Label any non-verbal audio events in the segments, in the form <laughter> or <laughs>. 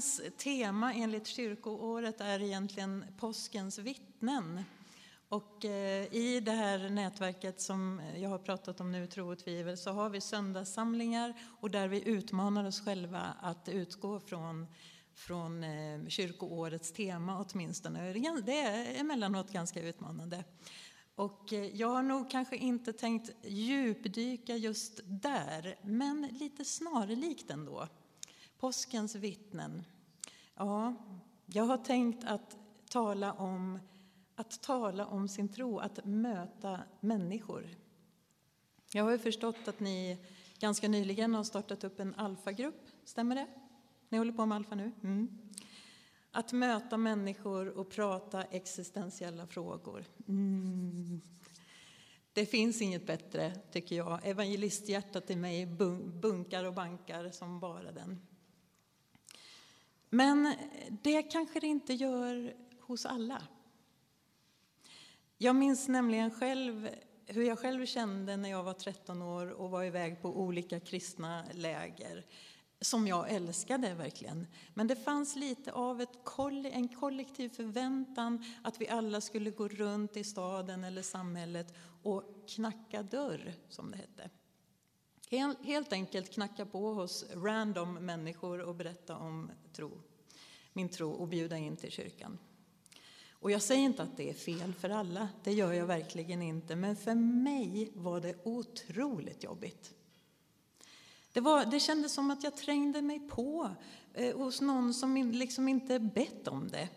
Dagens tema enligt kyrkoåret är egentligen påskens vittnen. Och eh, I det här nätverket som jag har pratat om nu, Tro och tvivel, så har vi söndagssamlingar och där vi utmanar oss själva att utgå från, från eh, kyrkoårets tema åtminstone. Det är emellanåt ganska utmanande. Och eh, jag har nog kanske inte tänkt djupdyka just där, men lite snarlikt ändå. Påskens vittnen. Ja, jag har tänkt att tala om att tala om sin tro, att möta människor. Jag har ju förstått att ni ganska nyligen har startat upp en alfagrupp, stämmer det? Ni håller på med alfa nu? Mm. Att möta människor och prata existentiella frågor. Mm. Det finns inget bättre, tycker jag. Evangelisthjärtat i mig bunkar och bankar som bara den. Men det kanske det inte gör hos alla. Jag minns nämligen själv hur jag själv kände när jag var 13 år och var iväg på olika kristna läger som jag älskade verkligen. Men det fanns lite av ett, en kollektiv förväntan att vi alla skulle gå runt i staden eller samhället och knacka dörr, som det hette. Helt enkelt knacka på hos random människor och berätta om tro, min tro och bjuda in till kyrkan. Och jag säger inte att det är fel för alla, det gör jag verkligen inte. Men för mig var det otroligt jobbigt. Det, var, det kändes som att jag trängde mig på eh, hos någon som liksom inte bett om det.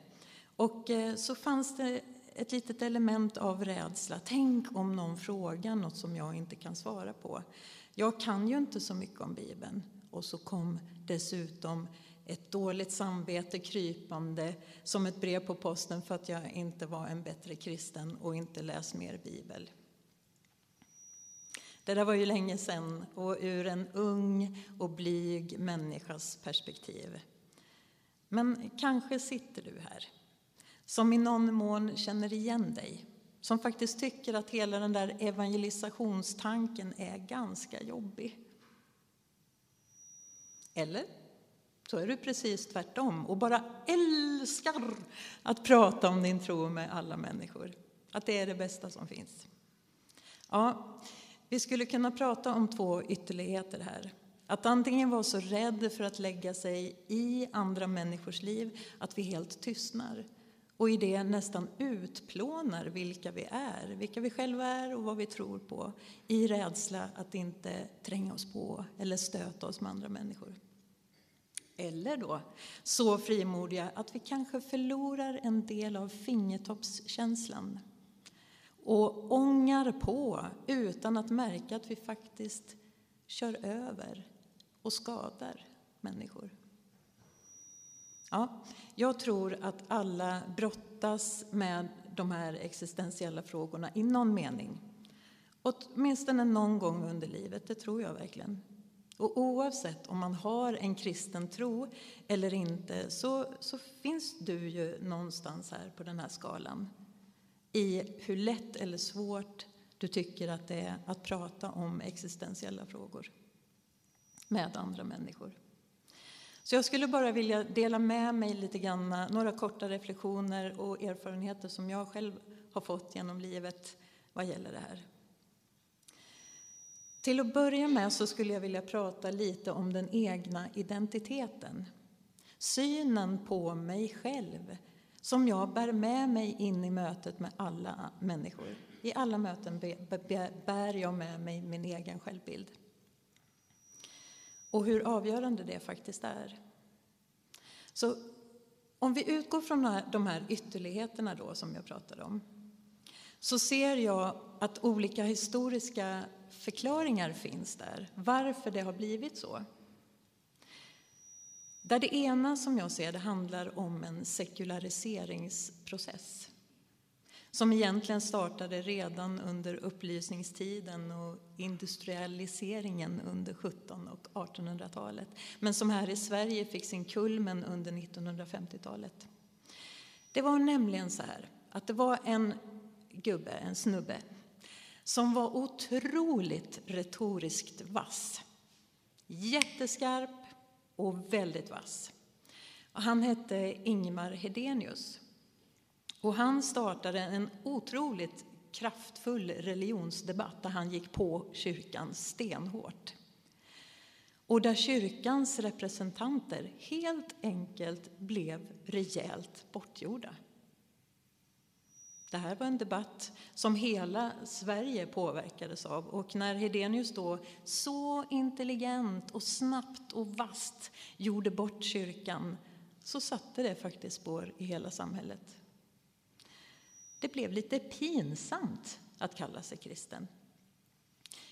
Och eh, så fanns det ett litet element av rädsla. Tänk om någon frågar något som jag inte kan svara på. Jag kan ju inte så mycket om Bibeln. Och så kom dessutom ett dåligt samvete krypande som ett brev på posten för att jag inte var en bättre kristen och inte läst mer bibel. Det där var ju länge sedan och ur en ung och blyg människas perspektiv. Men kanske sitter du här som i någon mån känner igen dig. Som faktiskt tycker att hela den där evangelisationstanken är ganska jobbig. Eller? så är du precis tvärtom och bara älskar att prata om din tro med alla människor. Att det är det bästa som finns. Ja, vi skulle kunna prata om två ytterligheter här. Att antingen vara så rädd för att lägga sig i andra människors liv att vi helt tystnar och i det nästan utplånar vilka vi är, vilka vi själva är och vad vi tror på i rädsla att inte tränga oss på eller stöta oss med andra människor. Eller då så frimodiga att vi kanske förlorar en del av fingertoppskänslan och ångar på utan att märka att vi faktiskt kör över och skadar människor. Ja, jag tror att alla brottas med de här existentiella frågorna i någon mening. Åtminstone någon gång under livet, det tror jag verkligen. Och oavsett om man har en kristen tro eller inte så, så finns du ju någonstans här på den här skalan i hur lätt eller svårt du tycker att det är att prata om existentiella frågor med andra människor. Så jag skulle bara vilja dela med mig lite grann, några korta reflektioner och erfarenheter som jag själv har fått genom livet vad gäller det här. Till att börja med så skulle jag vilja prata lite om den egna identiteten. Synen på mig själv som jag bär med mig in i mötet med alla människor. I alla möten bär jag med mig min egen självbild. Och hur avgörande det faktiskt är. Så om vi utgår från de här ytterligheterna då som jag pratade om så ser jag att olika historiska förklaringar finns där, varför det har blivit så. Där det ena, som jag ser det, handlar om en sekulariseringsprocess som egentligen startade redan under upplysningstiden och industrialiseringen under 1700 och 1800-talet men som här i Sverige fick sin kulmen under 1950-talet. Det var nämligen så här att det var en gubbe, en snubbe som var otroligt retoriskt vass. Jätteskarp och väldigt vass. Han hette Ingmar Hedenius. Och han startade en otroligt kraftfull religionsdebatt där han gick på kyrkan stenhårt. Och där kyrkans representanter helt enkelt blev rejält bortgjorda. Det här var en debatt som hela Sverige påverkades av och när Hedenius då så intelligent och snabbt och vast gjorde bort kyrkan så satte det faktiskt spår i hela samhället. Det blev lite pinsamt att kalla sig kristen.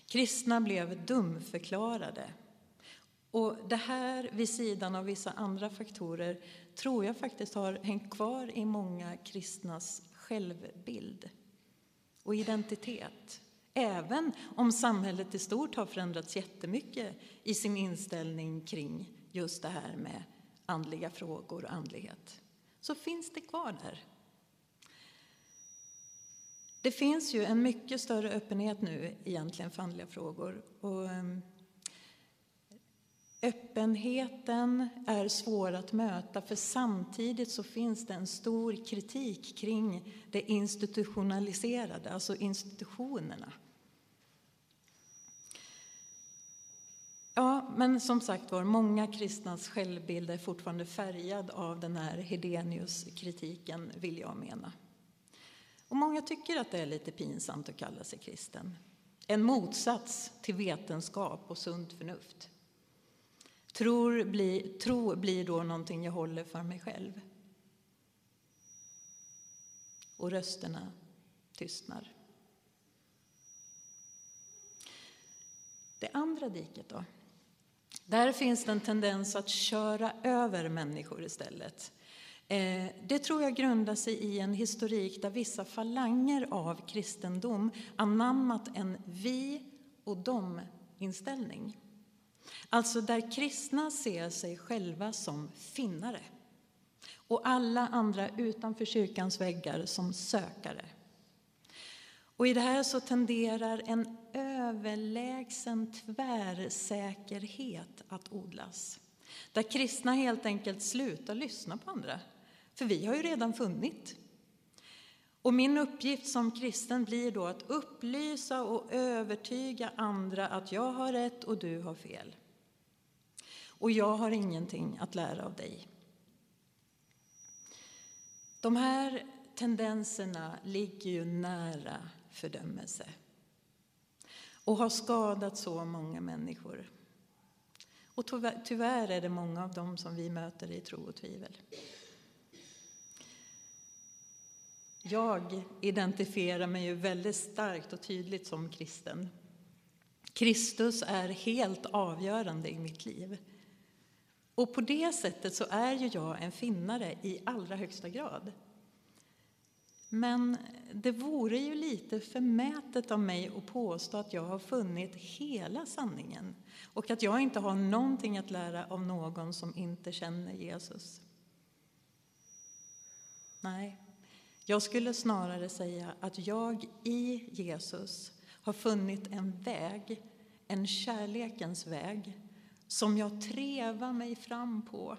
Kristna blev dumförklarade. Och det här, vid sidan av vissa andra faktorer, tror jag faktiskt har hängt kvar i många kristnas självbild och identitet. Även om samhället i stort har förändrats jättemycket i sin inställning kring just det här med andliga frågor och andlighet, så finns det kvar där. Det finns ju en mycket större öppenhet nu egentligen för andliga frågor. Och ehm, öppenheten är svår att möta för samtidigt så finns det en stor kritik kring det institutionaliserade, alltså institutionerna. Ja, men som sagt var, många kristnas självbild är fortfarande färgad av den här Hedenius-kritiken, vill jag mena. Och många tycker att det är lite pinsamt att kalla sig kristen. En motsats till vetenskap och sunt förnuft. Tror bli, tro blir då någonting jag håller för mig själv. Och rösterna tystnar. Det andra diket då? Där finns det en tendens att köra över människor istället. Eh, det tror jag grundar sig i en historik där vissa falanger av kristendom anammat en vi och dom-inställning. Alltså där kristna ser sig själva som finnare och alla andra utanför kyrkans väggar som sökare. Och I det här så tenderar en överlägsen tvärsäkerhet att odlas. Där kristna helt enkelt slutar lyssna på andra för vi har ju redan funnit. Och min uppgift som kristen blir då att upplysa och övertyga andra att jag har rätt och du har fel. Och jag har ingenting att lära av dig. De här tendenserna ligger ju nära fördömelse och har skadat så många människor. Och tyvärr är det många av dem som vi möter i tro och tvivel. Jag identifierar mig ju väldigt starkt och tydligt som kristen. Kristus är helt avgörande i mitt liv. Och på det sättet så är ju jag en finnare i allra högsta grad. Men det vore ju lite förmätet av mig att påstå att jag har funnit hela sanningen och att jag inte har någonting att lära av någon som inte känner Jesus. Nej, jag skulle snarare säga att jag i Jesus har funnit en väg, en kärlekens väg, som jag trevar mig fram på,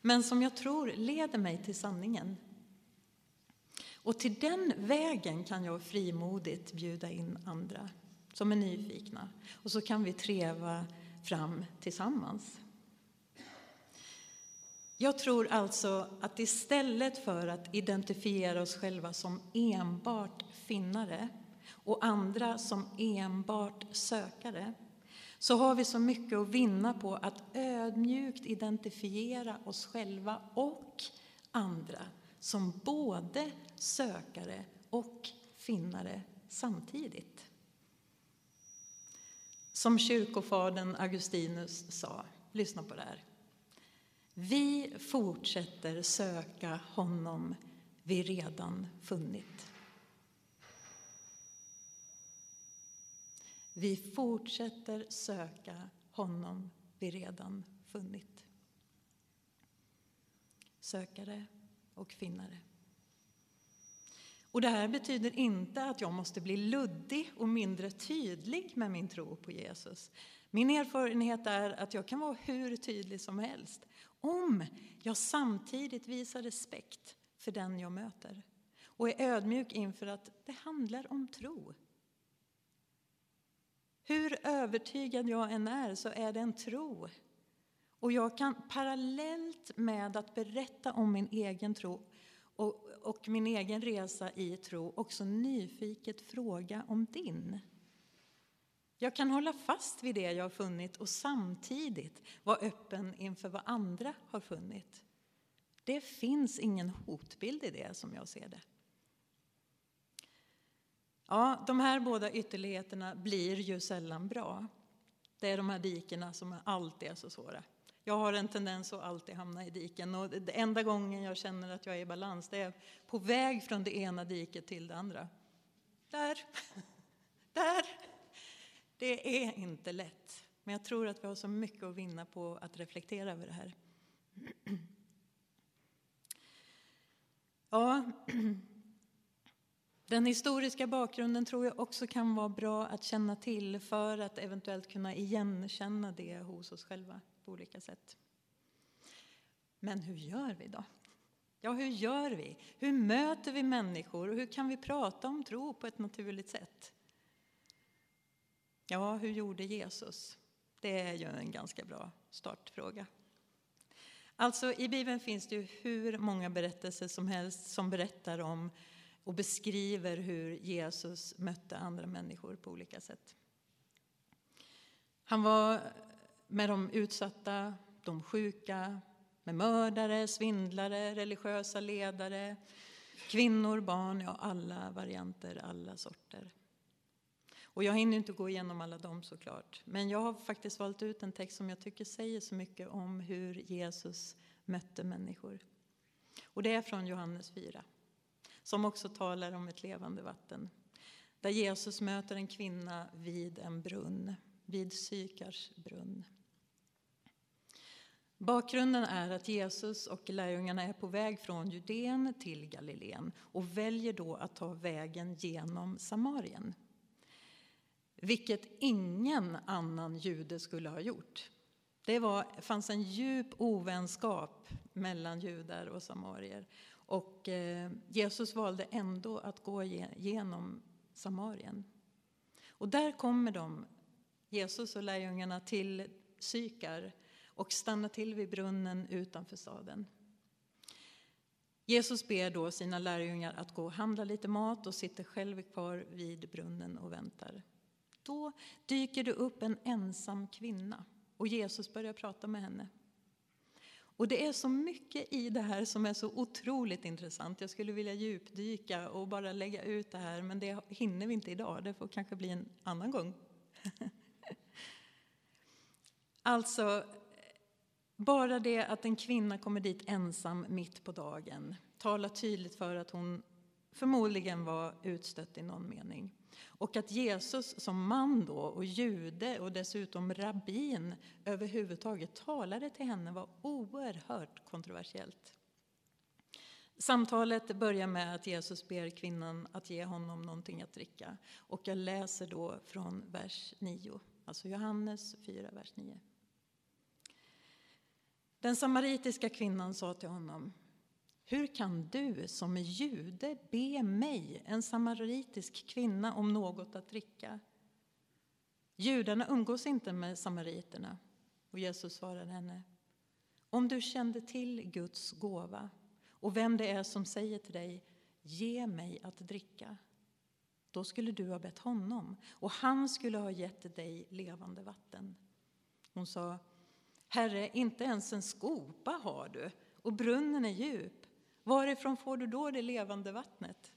men som jag tror leder mig till sanningen. Och till den vägen kan jag frimodigt bjuda in andra som är nyfikna. Och så kan vi treva fram tillsammans. Jag tror alltså att istället för att identifiera oss själva som enbart finnare och andra som enbart sökare så har vi så mycket att vinna på att ödmjukt identifiera oss själva och andra som både sökare och finnare samtidigt. Som kyrkofadern Augustinus sa, lyssna på det här. Vi fortsätter söka honom vi redan funnit. Vi fortsätter söka honom vi redan funnit. Sökare och finnare. Och det här betyder inte att jag måste bli luddig och mindre tydlig med min tro på Jesus. Min erfarenhet är att jag kan vara hur tydlig som helst om jag samtidigt visar respekt för den jag möter och är ödmjuk inför att det handlar om tro. Hur övertygad jag än är så är det en tro. Och jag kan parallellt med att berätta om min egen tro och, och min egen resa i tro också nyfiket fråga om din. Jag kan hålla fast vid det jag har funnit och samtidigt vara öppen inför vad andra har funnit. Det finns ingen hotbild i det som jag ser det. Ja, de här båda ytterligheterna blir ju sällan bra. Det är de här dikena som alltid är så svåra. Jag har en tendens att alltid hamna i diken och det enda gången jag känner att jag är i balans det är på väg från det ena diket till det andra. Där, <laughs> där. Det är inte lätt, men jag tror att vi har så mycket att vinna på att reflektera över det här. Ja, den historiska bakgrunden tror jag också kan vara bra att känna till för att eventuellt kunna igenkänna det hos oss själva på olika sätt. Men hur gör vi då? Ja, hur gör vi? Hur möter vi människor och hur kan vi prata om tro på ett naturligt sätt? Ja, hur gjorde Jesus? Det är ju en ganska bra startfråga. Alltså, i Bibeln finns det ju hur många berättelser som helst som berättar om och beskriver hur Jesus mötte andra människor på olika sätt. Han var med de utsatta, de sjuka, med mördare, svindlare, religiösa ledare, kvinnor, barn, ja alla varianter, alla sorter. Och jag hinner inte gå igenom alla dem såklart. Men jag har faktiskt valt ut en text som jag tycker säger så mycket om hur Jesus mötte människor. Och det är från Johannes 4, som också talar om ett levande vatten. Där Jesus möter en kvinna vid en brunn, vid Sykars brunn. Bakgrunden är att Jesus och lärjungarna är på väg från Judeen till Galileen och väljer då att ta vägen genom Samarien. Vilket ingen annan jude skulle ha gjort. Det var, fanns en djup ovänskap mellan judar och samarier. Och eh, Jesus valde ändå att gå genom Samarien. Och där kommer de, Jesus och lärjungarna, till Sykar och stannar till vid brunnen utanför staden. Jesus ber då sina lärjungar att gå och handla lite mat och sitter själv kvar vid brunnen och väntar. Då dyker det upp en ensam kvinna och Jesus börjar prata med henne. Och det är så mycket i det här som är så otroligt intressant. Jag skulle vilja djupdyka och bara lägga ut det här, men det hinner vi inte idag. Det får kanske bli en annan gång. <laughs> alltså, bara det att en kvinna kommer dit ensam mitt på dagen talar tydligt för att hon förmodligen var utstött i någon mening. Och att Jesus som man då och jude och dessutom rabbin överhuvudtaget talade till henne var oerhört kontroversiellt. Samtalet börjar med att Jesus ber kvinnan att ge honom någonting att dricka. Och jag läser då från vers 9, alltså Johannes 4, vers 9. Den samaritiska kvinnan sa till honom hur kan du som är jude be mig, en samaritisk kvinna, om något att dricka? Judarna umgås inte med samariterna. Och Jesus svarade henne, om du kände till Guds gåva och vem det är som säger till dig, ge mig att dricka, då skulle du ha bett honom och han skulle ha gett dig levande vatten. Hon sa, Herre, inte ens en skopa har du och brunnen är djup. Varifrån får du då det levande vattnet?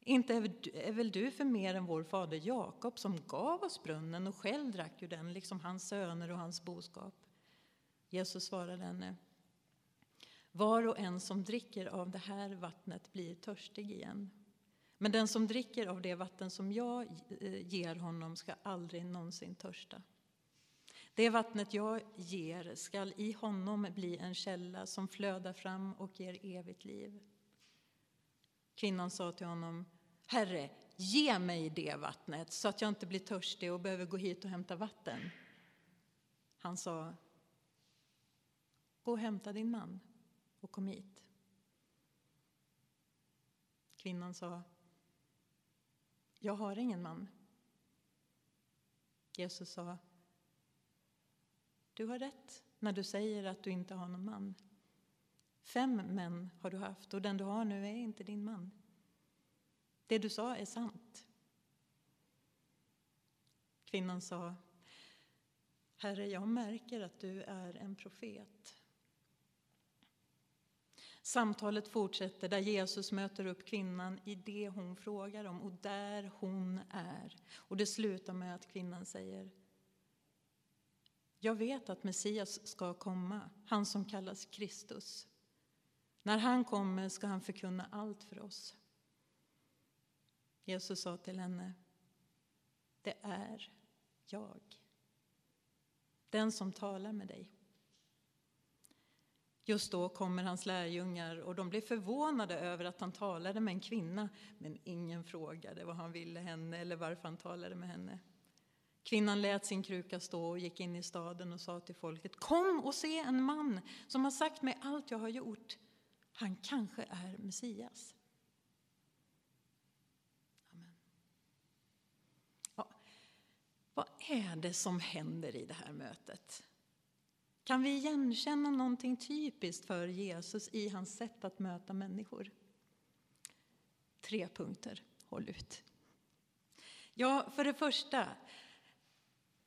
Inte är väl du för mer än vår fader Jakob som gav oss brunnen och själv drack ur den, liksom hans söner och hans boskap? Jesus svarade henne. Var och en som dricker av det här vattnet blir törstig igen. Men den som dricker av det vatten som jag eh, ger honom ska aldrig någonsin törsta. Det vattnet jag ger skall i honom bli en källa som flödar fram och ger evigt liv. Kvinnan sa till honom, Herre, ge mig det vattnet så att jag inte blir törstig och behöver gå hit och hämta vatten. Han sa Gå och hämta din man och kom hit. Kvinnan sa Jag har ingen man. Jesus sa du har rätt när du säger att du inte har någon man. Fem män har du haft och den du har nu är inte din man. Det du sa är sant. Kvinnan sa Herre, jag märker att du är en profet. Samtalet fortsätter där Jesus möter upp kvinnan i det hon frågar om och där hon är. Och det slutar med att kvinnan säger jag vet att Messias ska komma, han som kallas Kristus. När han kommer ska han förkunna allt för oss. Jesus sa till henne Det är jag, den som talar med dig. Just då kommer hans lärjungar och de blir förvånade över att han talade med en kvinna, men ingen frågade vad han ville henne eller varför han talade med henne. Kvinnan lät sin kruka stå och gick in i staden och sa till folket Kom och se en man som har sagt mig allt jag har gjort. Han kanske är Messias. Amen. Ja. Vad är det som händer i det här mötet? Kan vi igenkänna någonting typiskt för Jesus i hans sätt att möta människor? Tre punkter. Håll ut. Ja, för det första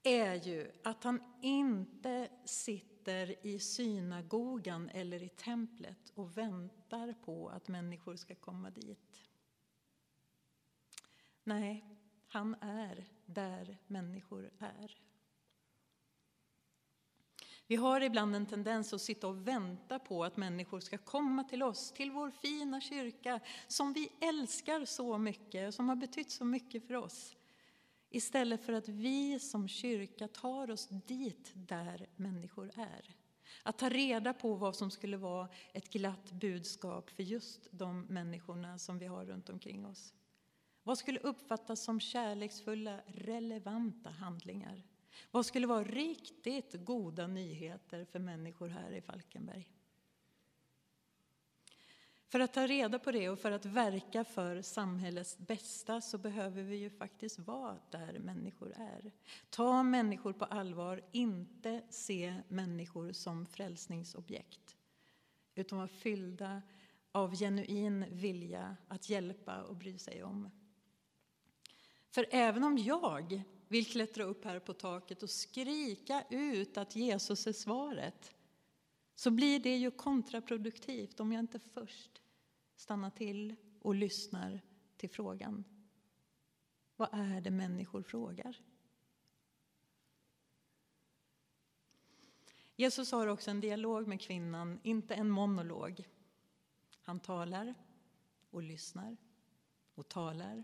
är ju att han inte sitter i synagogan eller i templet och väntar på att människor ska komma dit. Nej, han är där människor är. Vi har ibland en tendens att sitta och vänta på att människor ska komma till oss, till vår fina kyrka som vi älskar så mycket och som har betytt så mycket för oss. Istället för att vi som kyrka tar oss dit där människor är. Att ta reda på vad som skulle vara ett glatt budskap för just de människorna som vi har runt omkring oss. Vad skulle uppfattas som kärleksfulla, relevanta handlingar? Vad skulle vara riktigt goda nyheter för människor här i Falkenberg? För att ta reda på det och för att verka för samhällets bästa så behöver vi ju faktiskt vara där människor är. Ta människor på allvar, inte se människor som frälsningsobjekt utan vara fyllda av genuin vilja att hjälpa och bry sig om. För även om jag vill klättra upp här på taket och skrika ut att Jesus är svaret så blir det ju kontraproduktivt om jag inte först stannar till och lyssnar till frågan. Vad är det människor frågar? Jesus har också en dialog med kvinnan, inte en monolog. Han talar och lyssnar och talar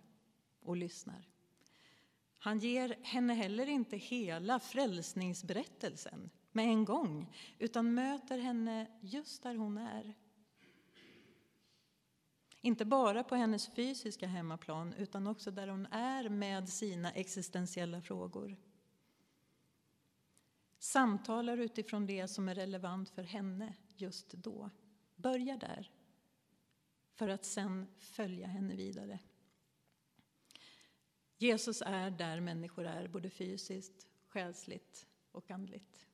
och lyssnar. Han ger henne heller inte hela frälsningsberättelsen med en gång utan möter henne just där hon är. Inte bara på hennes fysiska hemmaplan utan också där hon är med sina existentiella frågor. Samtalar utifrån det som är relevant för henne just då. Börja där, för att sen följa henne vidare. Jesus är där människor är, både fysiskt, själsligt och andligt.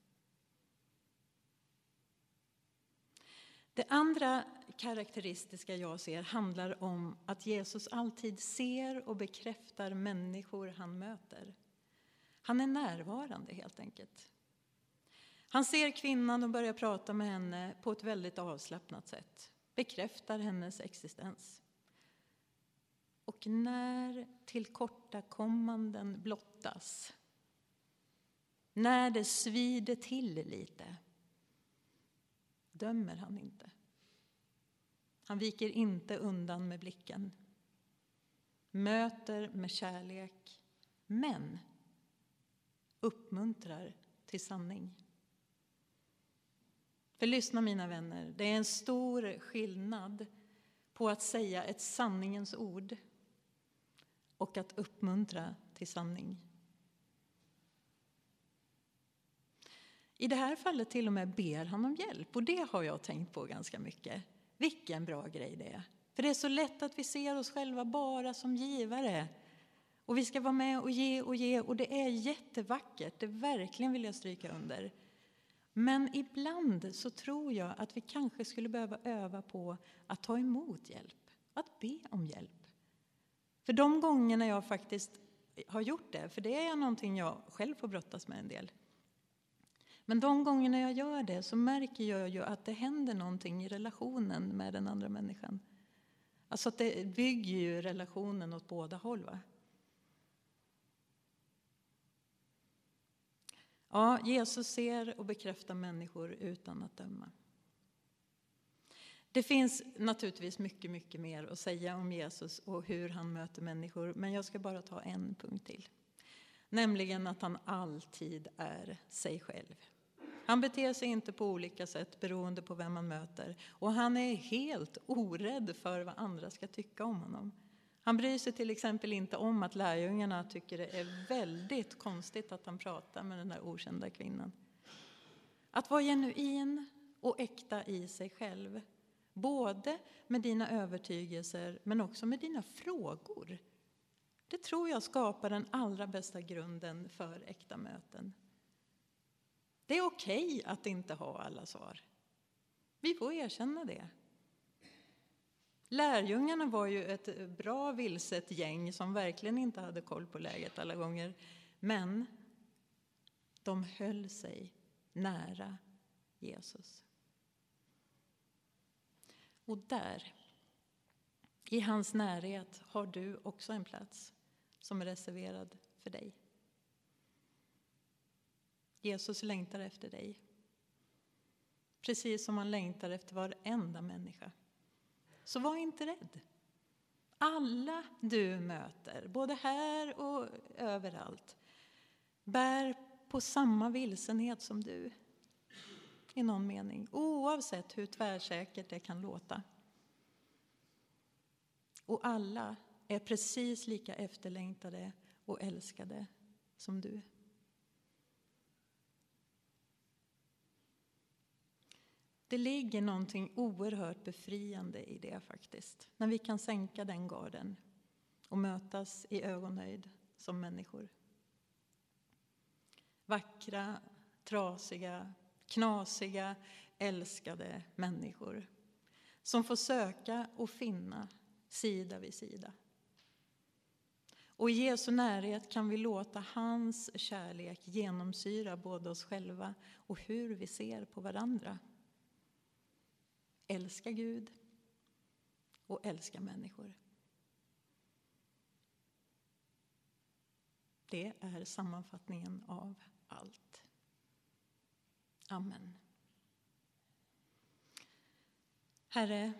Det andra karaktäristiska jag ser handlar om att Jesus alltid ser och bekräftar människor han möter. Han är närvarande, helt enkelt. Han ser kvinnan och börjar prata med henne på ett väldigt avslappnat sätt, bekräftar hennes existens. Och när tillkortakommanden blottas, när det svider till lite, dömer han inte. Han viker inte undan med blicken, möter med kärlek, men uppmuntrar till sanning. För lyssna mina vänner, det är en stor skillnad på att säga ett sanningens ord och att uppmuntra till sanning. I det här fallet till och med ber han om hjälp och det har jag tänkt på ganska mycket. Vilken bra grej det är. För det är så lätt att vi ser oss själva bara som givare. Och vi ska vara med och ge och ge och det är jättevackert, det verkligen vill jag stryka under. Men ibland så tror jag att vi kanske skulle behöva öva på att ta emot hjälp, att be om hjälp. För de gångerna jag faktiskt har gjort det, för det är någonting jag själv får brottas med en del. Men de gångerna jag gör det så märker jag ju att det händer någonting i relationen med den andra människan. Alltså att det bygger ju relationen åt båda håll. Va? Ja, Jesus ser och bekräftar människor utan att döma. Det finns naturligtvis mycket, mycket mer att säga om Jesus och hur han möter människor, men jag ska bara ta en punkt till. Nämligen att han alltid är sig själv. Han beter sig inte på olika sätt beroende på vem man möter och han är helt orädd för vad andra ska tycka om honom. Han bryr sig till exempel inte om att lärjungarna tycker det är väldigt konstigt att han pratar med den där okända kvinnan. Att vara genuin och äkta i sig själv, både med dina övertygelser men också med dina frågor. Det tror jag skapar den allra bästa grunden för äkta möten. Det är okej okay att inte ha alla svar. Vi får erkänna det. Lärjungarna var ju ett bra vilset gäng som verkligen inte hade koll på läget alla gånger. Men de höll sig nära Jesus. Och där, i hans närhet, har du också en plats som är reserverad för dig. Jesus längtar efter dig. Precis som han längtar efter varenda människa. Så var inte rädd. Alla du möter, både här och överallt, bär på samma vilsenhet som du. I någon mening, oavsett hur tvärsäkert det kan låta. Och alla är precis lika efterlängtade och älskade som du. Det ligger någonting oerhört befriande i det faktiskt. När vi kan sänka den garden och mötas i ögonhöjd som människor. Vackra, trasiga, knasiga, älskade människor som får söka och finna sida vid sida. Och i Jesu närhet kan vi låta hans kärlek genomsyra både oss själva och hur vi ser på varandra älska Gud och älska människor. Det är sammanfattningen av allt. Amen. Herre,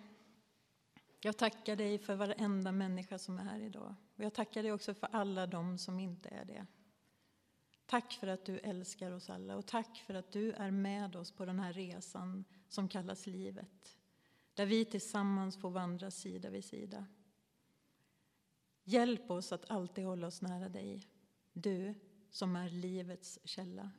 jag tackar dig för varenda människa som är här idag. Och jag tackar dig också för alla de som inte är det. Tack för att du älskar oss alla och tack för att du är med oss på den här resan som kallas livet där vi tillsammans får vandra sida vid sida. Hjälp oss att alltid hålla oss nära dig, du som är livets källa.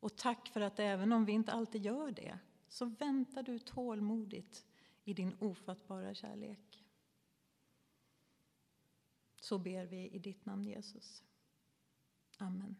Och tack för att även om vi inte alltid gör det så väntar du tålmodigt i din ofattbara kärlek. Så ber vi i ditt namn Jesus. Amen.